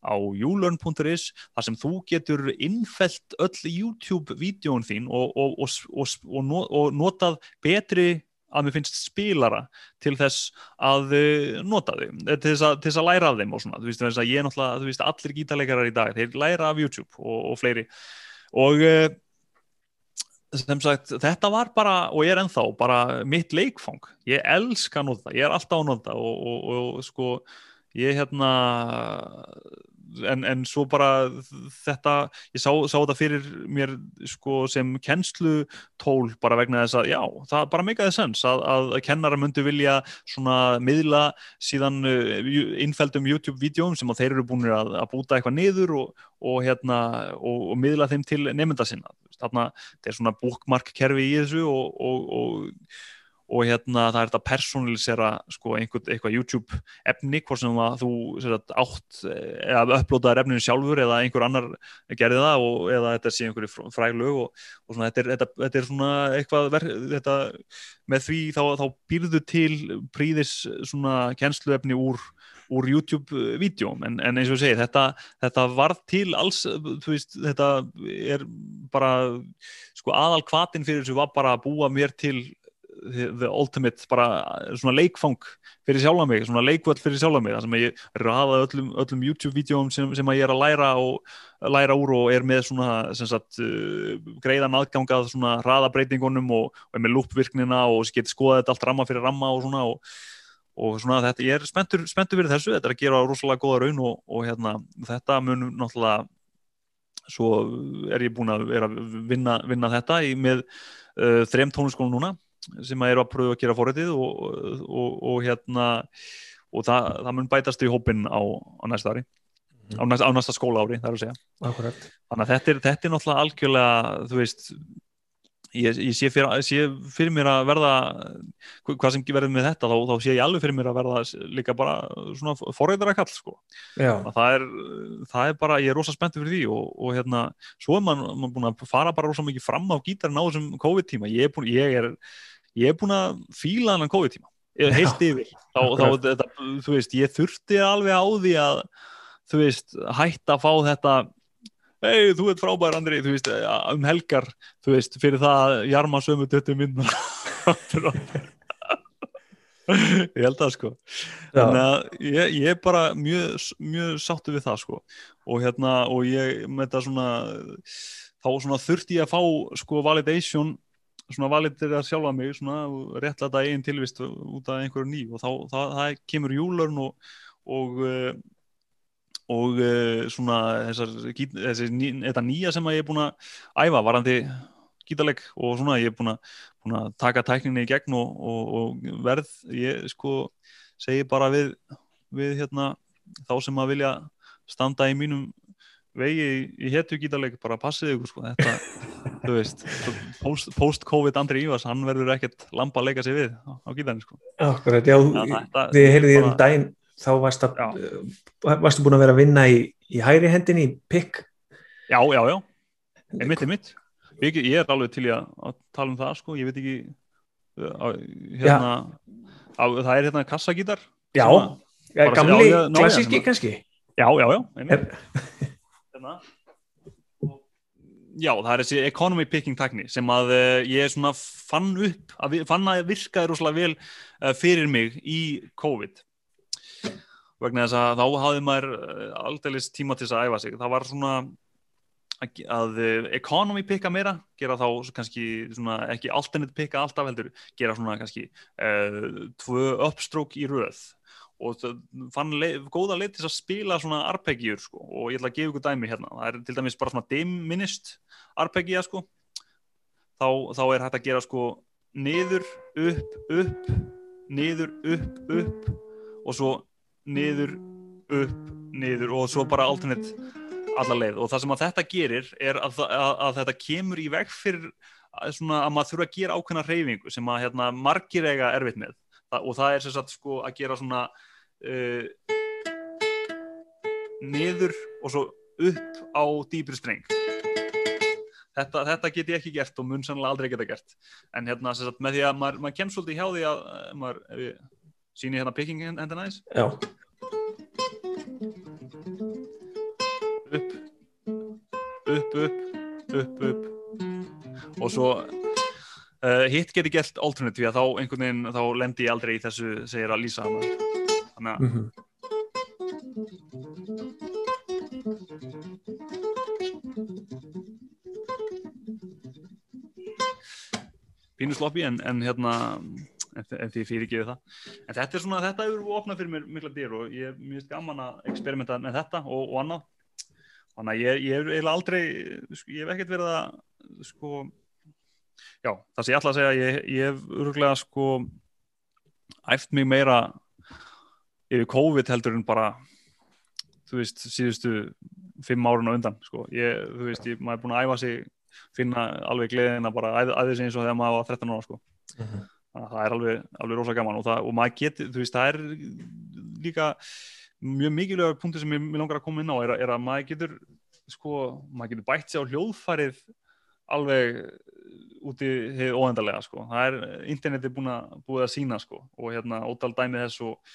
á ulearn.is þar sem þú getur innfelt öll YouTube-vídeón þín og, og, og, og notað betri að mér finnst spilara til þess að eh, nota þau, eh, til þess að, til þess að læra af þeim og svona, þú veist, ég er náttúrulega, þú veist, allir gítarleikarar í dag, þeir læra af YouTube og fleiri og eh, sem sagt, þetta var bara, og ég er ennþá, bara mitt leikfang, ég elska að nota, ég er alltaf að nota og sko, ég hérna en, en svo bara þetta, ég sá, sá þetta fyrir mér sko sem kennslutól bara vegna þess að já, það bara meikaði sens að, að kennara myndi vilja svona miðla síðan uh, innfældum YouTube-vídeóm sem að þeir eru búin að, að búta eitthvað niður og, og hérna og, og miðla þeim til nefnda sinna. Þarna, þetta er svona bookmark kerfi í þessu og, og hérna það er þetta personalisera sko eitthvað YouTube efni hvort sem að þú sagt, átt eða upplótaður efninu sjálfur eða einhver annar gerði það og, eða þetta sé einhverju fræglög og, og svona, þetta, er, þetta, þetta er svona eitthvað ver, þetta, með því þá, þá býrðu til príðis svona kennsluefni úr úr YouTube-vídeóm, en, en eins og ég segi þetta, þetta var til alls veist, þetta er bara sko aðal kvatin fyrir þessu var bara að búa mér til the ultimate bara svona leikfang fyrir sjálfa mig, svona leikvöld fyrir sjálfa mig þar sem ég raða öllum, öllum YouTube-vídeóm sem, sem ég er að læra og læra úr og er með svona sagt, uh, greiðan aðgangað svona raðabreitingunum og, og er með lúpvirknina og getur skoðað þetta allt ramma fyrir ramma og svona og, og svona þetta, ég er spenntur, spenntur fyrir þessu, þetta er að gera rosalega góða raun og, hérna, þetta mun náttúrulega svo er ég búin að, að vinna, vinna þetta í, með uh, þrem tónliskónu núna sem eru að pröfu að gera fórættið og, og, og hérna og það, það mun bætast í hópin á, á næsta ári. Á næsta, á næsta skóla ári, það er að segja. Akkurat. þannig að þetta er, þetta er náttúrulega algjörlega þú veist ég, ég sé, fyrir, sé fyrir mér að verða hvað sem verður með þetta þá, þá sé ég alveg fyrir mér að verða líka bara svona forræðara kall sko. það, er, það er bara, ég er rosa spenntið fyrir því og, og hérna, svo er mann man búin að fara bara rosa mikið fram á gítarinn á þessum COVID tíma, ég er, búin, ég ég búin að fíla hann COVID tíma heilt yfir. Þá, þá, þetta, þú veist, ég þurfti alveg á því að þú veist, hætta að fá þetta hei, þú ert frábær Andri, þú veist, um helgar þú veist, fyrir það að jarma sömu döttu minn. Ég held að sko. Þannig að ég, ég er bara mjög, mjög sáttu við það sko. Og hérna, og ég með þetta svona þá svona þurfti ég að fá sko validation svona valitir að sjálfa mig svona réttlæta einn tilvist út af einhverju ný og þá það, það kemur júlörn og og uh, og uh, svona þessar, þessi, þetta nýja sem ég er búin að æfa varandi gítaleg og svona ég er búin að, búin að taka tækninni í gegn og, og, og verð ég sko segi bara við, við hérna þá sem að vilja standa í mínum vegi í, héttu gítaleg bara passið ykkur sko þetta, þú veist, post-covid post Andri Ívars, hann verður ekkert lampa að leika sig við á, á gítarni sko. Akkurat, já, þið heyrðið í um daginn þá varst að, uh, varstu búin að vera að vinna í, í hægri hendinni, í pikk? Já, já, já, einmitt, einmitt. Ég, ég er alveg til að, að tala um það sko, ég veit ekki uh, hérna á, það er hérna kassagítar Já, gamli, klassíski kannski? Já, já, já hérna. Já, það er þessi economy picking takni sem að uh, ég svona fann upp, að, fann að virkaði rosalega vel uh, fyrir mig í COVID vegna þess að þá hafði maður eh, aldrei tíma til þess að æfa sig. Það var svona að, eh, economy pikka meira gera þá kannski svona, ekki alternate pikka alltaf heldur gera svona kannski uh, tvö uppstrók í röð. Og fann leið, góða leið til að spila svona arpeggjur sko. Og ég ætla að gefa ykkur dæmi hérna. Það er til dæmis bara svona diminished arpeggja sko. Þá, þá er hægt að gera sko niður, upp, upp niður, upp, upp. Og svo niður, upp, niður og svo bara alternate alla leið. Og það sem að þetta gerir er að, að, að þetta kemur í veg fyrir svona, að maður þurfa að gera ákveðna reyfingu sem að hérna, margir eiga erfitt með. Það, og það er sem sagt sko að gera svona uh, niður og svo upp á dýpri streng. Þetta, þetta get ég ekki gert og mun sannlega aldrei geta gert. En hérna sagt með því að maður, maður kemst svolítið hjá því að maður síni hérna picking hendur næst upp upp, upp upp, upp og svo uh, hitt getur gert alternative að þá einhvern veginn þá lendir ég aldrei í þessu segir að lýsa hana. Þannig að mm -hmm. pínu sloppy en, en hérna ef því fyrir ekki við það en þetta er svona, þetta hefur ofnað fyrir mér mikla dýr og ég er mjög gaman að experimenta með þetta og, og annað. Þannig að ég, ég hef aldrei sko, ég hef ekkert verið að sko já, það sem ég ætla að segja ég, ég hef öruglega sko æft mig meira yfir COVID heldur en bara þú veist, síðustu fimm árun á undan, sko, ég, þú veist ég, maður er búin að æfa sig, finna alveg gleðin að bara æði sig eins og þegar maður var 13 ára, sko. Uh mhm. -huh það er alveg, alveg rosa gaman og, það, og maður getur, þú veist, það er líka mjög mikilvægur punktur sem ég, ég langar að koma inn á er, er að maður getur sko, maður getur bætt sér á hljóðfærið alveg úti hefur óendarlega sko. Það er, interneti er búin að, búið að sína sko og hérna ótal dæmið þess og,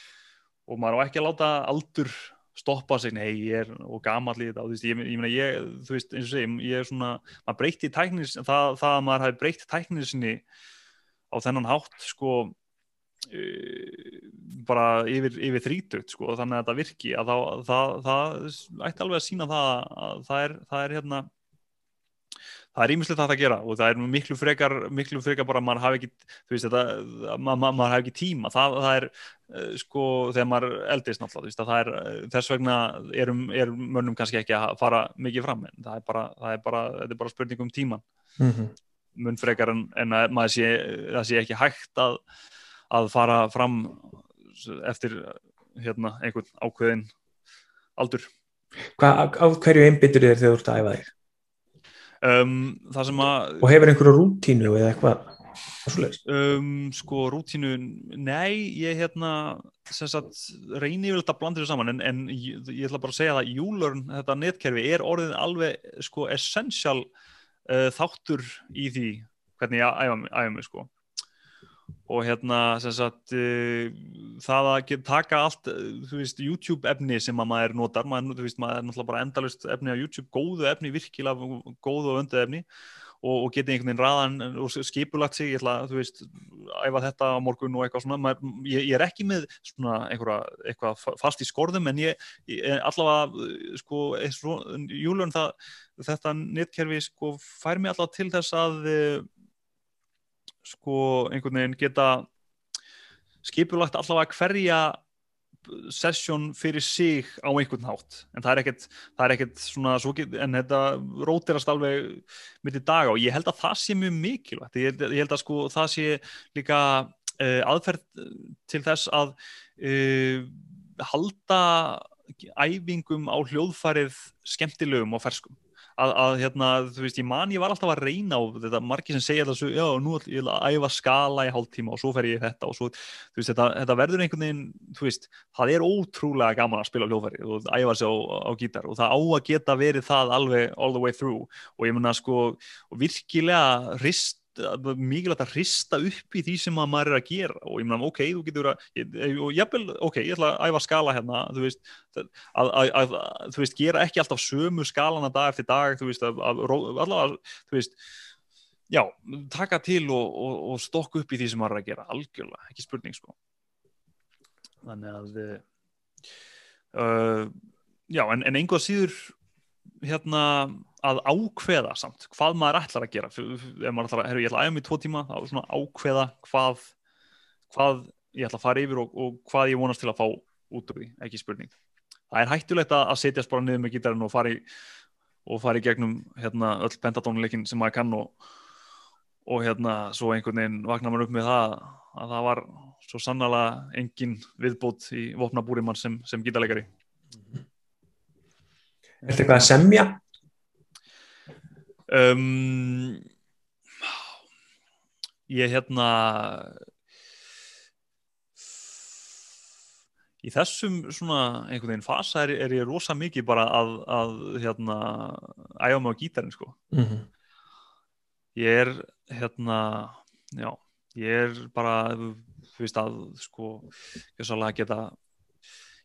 og maður á ekki að láta aldur stoppa sig, nei ég er og gammal í þetta og þú veist, ég, ég meina ég þú veist, eins og segjum, ég er svona, maður breyti tæknis, það, það að maður hafi breytt tæknisinni á þennan hátt sko uh, bara yfir, yfir þrítugt sko þannig að þetta virki að það, það, það ætti alveg að sína það að það er, það er hérna það er ímislegt að það gera og það er miklu frekar, miklu frekar bara að maður hafi ekki, þú veist þetta, ma ma maður hafi ekki tíma, það, það er uh, sko þegar maður eldist náttúrulega, það er, þess vegna erum, erum mönnum kannski ekki að fara mikið fram en það er bara, það er bara, er bara spurning um tíman. Mm -hmm mun frekar en, en að sé, það sé ekki hægt að, að fara fram eftir hérna, einhvern ákveðin aldur. Hvað, á hverju einbyttur er þegar þú ert að æfa þig? Um, það sem að... Og hefur einhverju rútínu eða eitthvað? Um, sko rútínu, nei, ég hérna sagt, reyni vel þetta að blanda þessu saman en, en ég, ég ætla bara að segja að júlurn, þetta netkerfi er orðin alveg sko essential þáttur í því hvernig ég æfa mig sko og hérna sagt, uh, það að taka allt þú veist, YouTube efni sem að maður notar maður, veist, maður er náttúrulega bara endalust efni á YouTube, góðu efni, virkilega góðu og öndu efni. Og, og geti einhvern veginn raðan og skipulagt sig ég ætla að, þú veist, æfa þetta á morgun og eitthvað svona, maður, ég, ég er ekki með svona einhverja, eitthvað fast í skorðum en ég, ég allavega sko, júlun það þetta netkerfi sko fær mér allavega til þess að sko einhvern veginn geta skipulagt allavega hverja sessjón fyrir sig á einhvern hátt. En það er ekkert, það er ekkert svona, en þetta rótirast alveg mitt í dag og ég held að það sé mjög mikilvægt, ég, ég held að sko það sé líka uh, aðferð til þess að uh, halda æfingum á hljóðfarið skemmtilegum og ferskum að, að hérna, þú veist, ég man, ég var alltaf að reyna á þetta, margir sem segja þessu, já, nú ég vil að æfa skala í hálf tíma og svo fer ég þetta og svo, þú veist, þetta, þetta verður einhvern veginn, þú veist, það er ótrúlega gaman að spila hljóðfæri og æfa sig á, á gítar og það á að geta verið það alveg all the way through. Og ég menna, sko, virkilega rist mikilvægt að hrista upp í því sem maður er að gera. Og ég meina ok, þú getur að og jafnvel, ok, ég ætla að æfa skala hérna þú veist, að, að, að, þú veist gera ekki alltaf sömu skalana dag eftir dag, þú veist, allavega þú veist, já taka til og, og, og stokk upp í því sem maður er að gera, algjörlega, ekki spurning sko. Þannig að uh, já, en, en einhvað síður hérna að ákveða samt hvað maður ætlar að gera. Ef maður ætlar að, herru ég ætla að æfa mig tvo tíma þá er svona ákveða hvað hvað ég ætla að fara yfir og, og hvað ég vonast til að fá út úr því, ekki spurning. Það er hættulegt að setjast bara niður með gítarinn og fara í og fara í gegnum hérna öll pentatónuleikin sem maður kann og, og hérna svo einhvern veginn vakna maður upp með það að það var svo sannala engin viðbót í vopnabúri mann sem, sem gítarleikari Er þetta eitthvað að semja? Um, ég hérna í þessum svona einhvern veginn fasa er, er ég rosa mikið bara að, að hérna æfa mig á gítarinn sko Mm -hmm. ég er hérna já, ég er bara þú veist að sko ég svolítið geta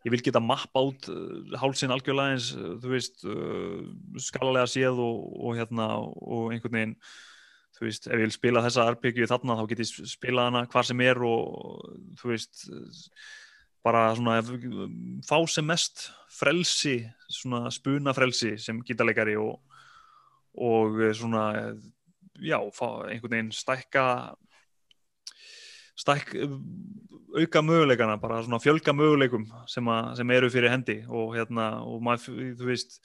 ég vil geta mappa út uh, hálsinn algjörlega eins, uh, þú veist uh, skalalega séð og, og hérna og einhvern veginn þú veist, ef ég vil spila þessa arpegju þarna þá get ég spila hana hvar sem er og þú veist bara svona fá sem mest frelsi, svona spuna frelsi sem gítarleikari og, og svona já, fá einhvern veginn stækka stæk auka möguleikana, bara svona fjölga möguleikum sem, a, sem eru fyrir hendi og hérna, og maður, þú veist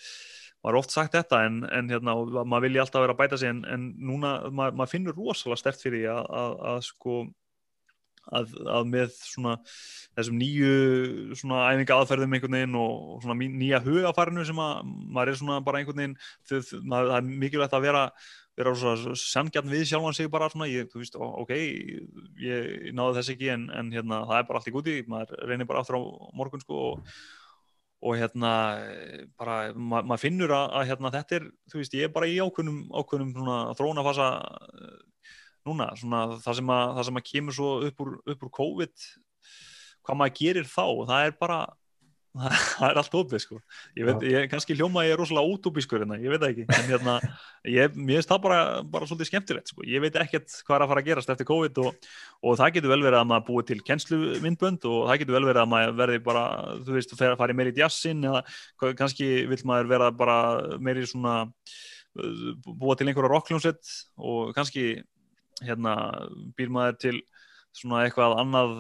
maður oft sagt þetta en, en hérna, maður vilja alltaf vera að bæta sig en, en núna, maður, maður finnur rosalega stert fyrir að, að, að sko að, að með svona þessum nýju svona æfinga aðferðum einhvern veginn og, svona nýja hugafarinu sem að maður er svona bara einhvern veginn það, það er mikilvægt að vera vera svona sanngjarn við sjálfan sig bara svona, ég, þú veist, ok ég náðu þess ekki en, en hérna það er bara allt í gúti, maður reynir bara aftur á morgun sko og, og hérna bara, ma maður finnur að, að hérna þetta er, þú veist, ég er bara í ákveðnum ákveðnum svona þróunafasa núna, svona það sem að það sem að kemur svo upp úr, upp úr COVID hvað maður gerir þá, það er bara það er allt opið sko. Ég veit, ég, kannski hljóma ég er rosalega ótópískur hérna, ég veit það ekki, en hérna ég, mér finnst það bara, bara svolítið skemmtilegt sko. Ég veit ekkert hvað er að fara að gerast eftir COVID og, og það getur vel verið að maður búið til kennslumyndbönd og það getur vel verið að maður verði bara, þú veist, að fara meiri í jazzin eða kannski vil maður vera bara meiri svona búið til einhverja rockljónsett og kannski hérna býr maður til svona eitthvað annað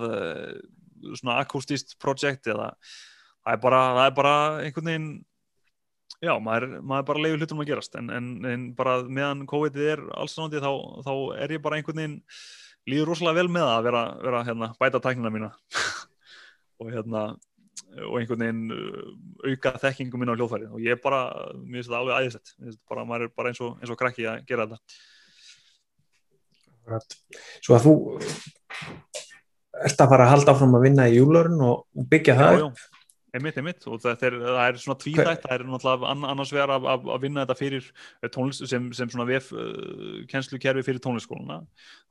svona akustist projekt eða það er bara, það er bara einhvern veginn já, maður, maður bara leiður hlutum að gerast. En, en, en bara meðan COVID-ið er alls náttúrulega þá, þá er ég bara einhvern veginn líður rosalega vel með að vera, vera hérna, bæta tæknina mína. Og hérna og einhvern veginn auka þekkingum mín á hljóðfæri og ég er bara, mér finnst þetta alveg æðislegt. Bara, maður er bara eins og, eins og krakki að gera þetta. Svo að þú ert að fara að halda áfram að vinna í júlurinn og byggja það já, já. Einmitt, einmitt, og það er, það er svona tvíþætt, það er náttúrulega annars vegar að, að, að vinna þetta fyrir tónlist, sem, sem svona VF uh, kennslukerfi fyrir tónlistskóluna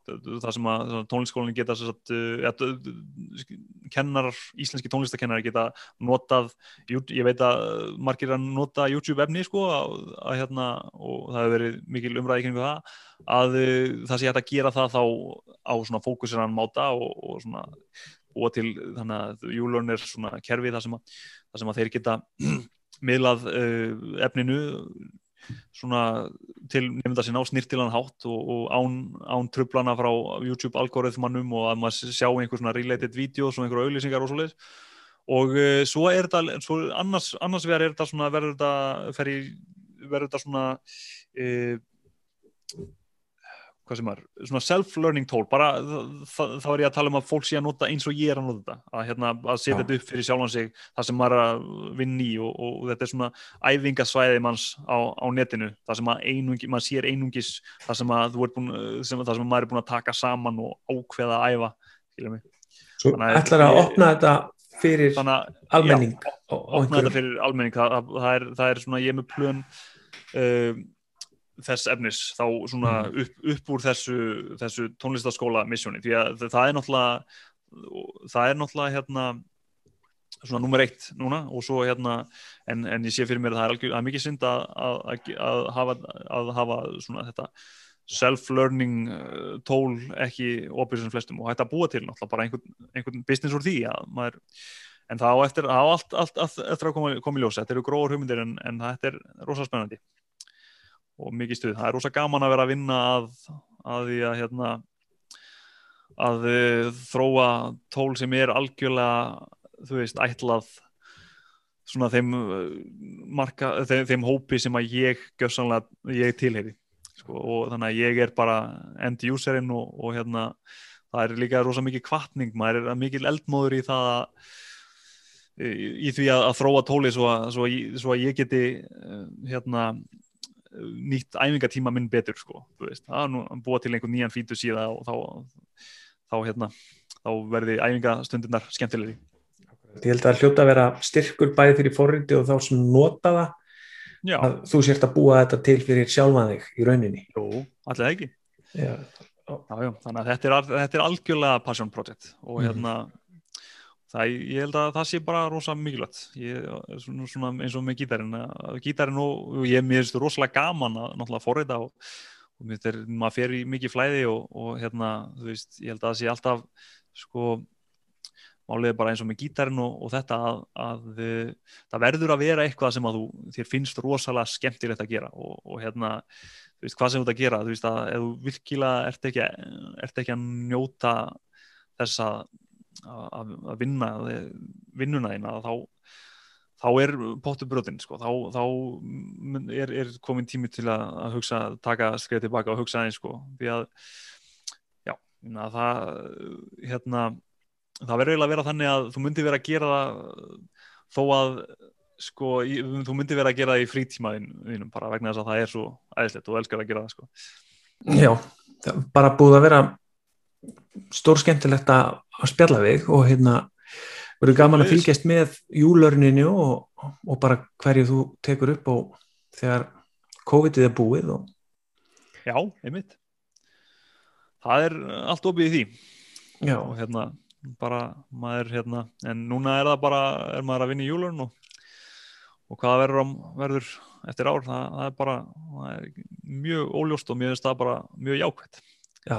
það sem að tónlistskólinn geta sagt, uh, kennarar, íslenski tónlistakennari geta notað, ég veit að margir að nota YouTube efni sko að, að hérna, og það hefur verið mikil umræði kring það, að það sé hægt að gera það þá á svona fókusirann máta og, og svona búa til þannig að Júlun er svona kerfi þar sem að, þar sem að þeir geta miðlað uh, efninu svona til nefnda sinna á snirtilan hátt og, og án, án trublana frá YouTube algoritmannum og að maður sjá einhver svona related videos og einhver auðlýsingar og svo leiðis og uh, svo er þetta svo annars, annars verður þetta svona verður þetta, verður þetta svona uh, hvað sem er, svona self-learning tól bara þá er ég að tala um að fólk sé að nota eins og ég er að nota þetta að, hérna, að setja þetta upp fyrir sjálfan sig það sem maður er að vinna í og, og, og þetta er svona æfingasvæði manns á, á netinu, það sem einungi, maður sér einungis það sem búin sem, það sem maður er búin að taka saman og ákveða að æfa Svo ætlar að opna þetta fyrir Þannig, almenning já, opna þetta fyrir almenning það, það, er, það er svona ég með plön uh, þess efnis þá svona mm. upp, upp úr þessu, þessu tónlistaskóla missjóni því að það er náttúrulega það er náttúrulega hérna svona nummer eitt núna og svo hérna en, en ég sé fyrir mér að það er, algjör, það er mikið synd að, að, að hafa, að hafa svona þetta self-learning uh, tól ekki opið sem flestum og hægt að búa til náttúrulega bara einhvern, einhvern business úr því maður, en það á eftir, á allt, allt, allt eftir að koma, koma í ljósa, þetta eru gróður hugmyndir en, en þetta er rosalega spennandi og mikið stuð. Það er rosa gaman að vera að vinna að, að því að hérna, að uh, þróa tól sem er algjörlega, þú veist, ætlað svona þeim uh, marka, þeim, þeim hópi sem að ég gössanlega, ég tilheyri sko, og þannig að ég er bara end userinn og, og hérna það er líka rosa mikið kvartning, maður er mikið eldmóður í það að í, því að, að þróa tóli svo að, svo að, svo að ég geti uh, hérna nýtt æfingatíma minn betur sko, nú að búa til einhvern nýjan fítu síðan og þá, þá, hérna, þá verði æfingastundirnar skemmtilegri. Ég held að hljóta að vera styrkur bæði fyrir forrindi og þá sem nota það Já. að þú sért að búa þetta til fyrir sjálfaðig í rauninni. Jú, allir ekki. Já. Já, já, þannig að þetta er, þetta er algjörlega passion project og mhm. hérna mm -hmm það, ég held að það sé bara rosa mikilvægt. Ég, svona, svona eins og með gítarinn gítarinn og ég finnst rosalega gaman að náttúrulega forreita og, og mér finnst maður fer í mikið flæði og, og hérna, þú veist, ég held að það sé alltaf sko málega bara eins og með gítarinn og, og þetta að, að það verður að vera eitthvað sem að þú, þér finnst rosalega skemmtilegt að gera og, hérna þú veist, hvað sem þú ert að gera, þú veist að ef þú virkilega ert ekki, ert ekki að njóta þessa að vinna vinnuna þína þá, þá er pottu bröðin sko. þá, þá er, er komin tími til að, að hugsa, taka skreið tilbaka og hugsa aðeins sko. því að já, það hérna, það verður eiginlega að vera þannig að þú myndir vera að gera það þó að sko, þú myndir vera að gera það í frítímaðin bara vegna þess að það er svo æðislegt og elskar að gera það sko. Já, bara búið að vera stór skemmtilegt að spjalla við og hérna verður gaman að fylgjast með júlörninu og, og bara hverju þú tekur upp og þegar COVID-ið er búið og... Já, einmitt. Það er allt opið í því. Já. og hérna bara maður hérna en núna er það bara, er maður að vinna í júlörn og, og hvaða verður, verður eftir ár, það, það er bara það er mjög óljóst og mjög, bara, mjög jákvæmt Já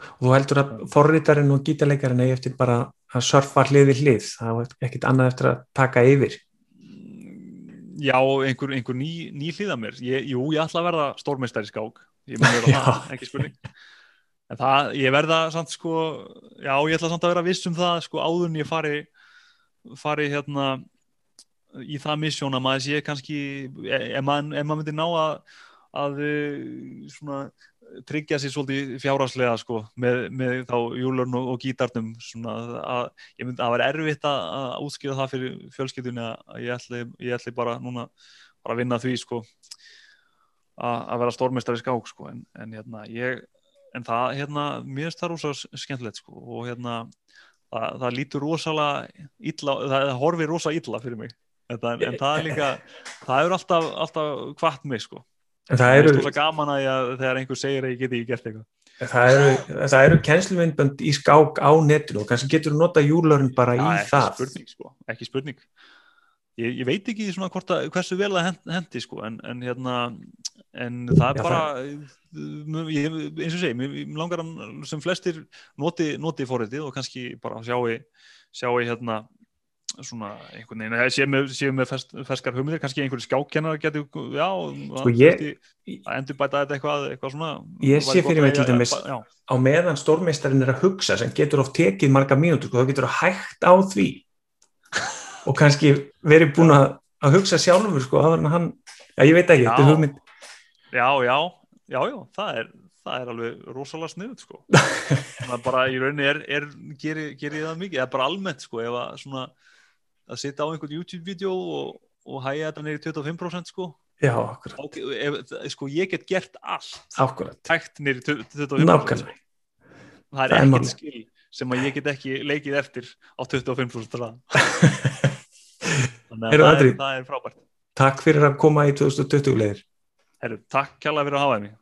og þú heldur að forritarinn og gítarleikarinn eigi eftir bara að surfa hlið við hlið? Það er ekkit annað eftir að taka yfir? Já, einhver, einhver ný, ný hlið að mér. Ég, Jú, ég ætla að verða stórmeistæri skák. Ég mun vera það, ekki spurning. En það, ég verða samt sko já, ég ætla samt að vera viss um það sko áðun ég fari fari hérna í það missjón að maður sé kannski ef maður, ef maður myndi ná að að svona tryggja sér svolítið fjárhanslega sko, með, með þá júlurn og, gítarnum svona, að ég myndi að það var erfitt að, útskýra það fyrir fjölskyldunni að ég ætli, ég ætli bara núna bara að vinna því sko að, að vera stórmestari skák sko en, en hérna ég en það hérna mér finnst það rosalega skemmtilegt sko og hérna það, það lítur rosalega illa, það horfir rosalega illa fyrir mig. Þetta, en, en það er líka það er alltaf, alltaf hvart mig sko það eru það er gaman að ég, þegar einhver segir að ég geti ekki gert eitthvað. Það eru, eru kennslumindbönd í skák á netinu og kannski getur þú nota júlörn bara ja, í ekki það. spurning, sko. ekki spurning. Ég, ég veit ekki svona að, hversu vel það hendi sko, en, en hérna en það er Já, bara það... Ég, eins og segi, mér langar sem flestir noti, noti fóriðið og kannski bara sjáu sjáu hérna svona einhvern veginn, það séu með, séu með fest, ferskar hugmyndir, kannski einhverju skjákennar getur, já, Sko, ég- að endur bæta þetta eitthvað, eitthvað svona. Ég sé fyrir að mig til dæmis- já, á meðan stórmeistarinn er að hugsa sem getur oft tekið marga mínútur sko, þá getur það hægt á því. Og kannski verið búin að, að hugsa sjálfur sko, en hann, já ég veit ekki, þetta er hugmynd já, já, já, já, það er það er alveg rosalega sniðut sko. þannig að bara í rauninni er, er gerir geri það mikið, eða bara almennt sko, ef að svona að sitja á einhvern YouTube-vídeó og, og hæja þetta neyri 25% sko, Já, akkurat, ef, sko ég get gert allt. Akkurat. Hægt neyri 25% Nákvæmlega, það er er ekkert skil sem að ég get ekki leikið eftir á 25% ræð þannig að það, er, það er frábært. Takk fyrir að koma í 2020 leiðir. Herru, takk kjærlega fyrir að hafa mig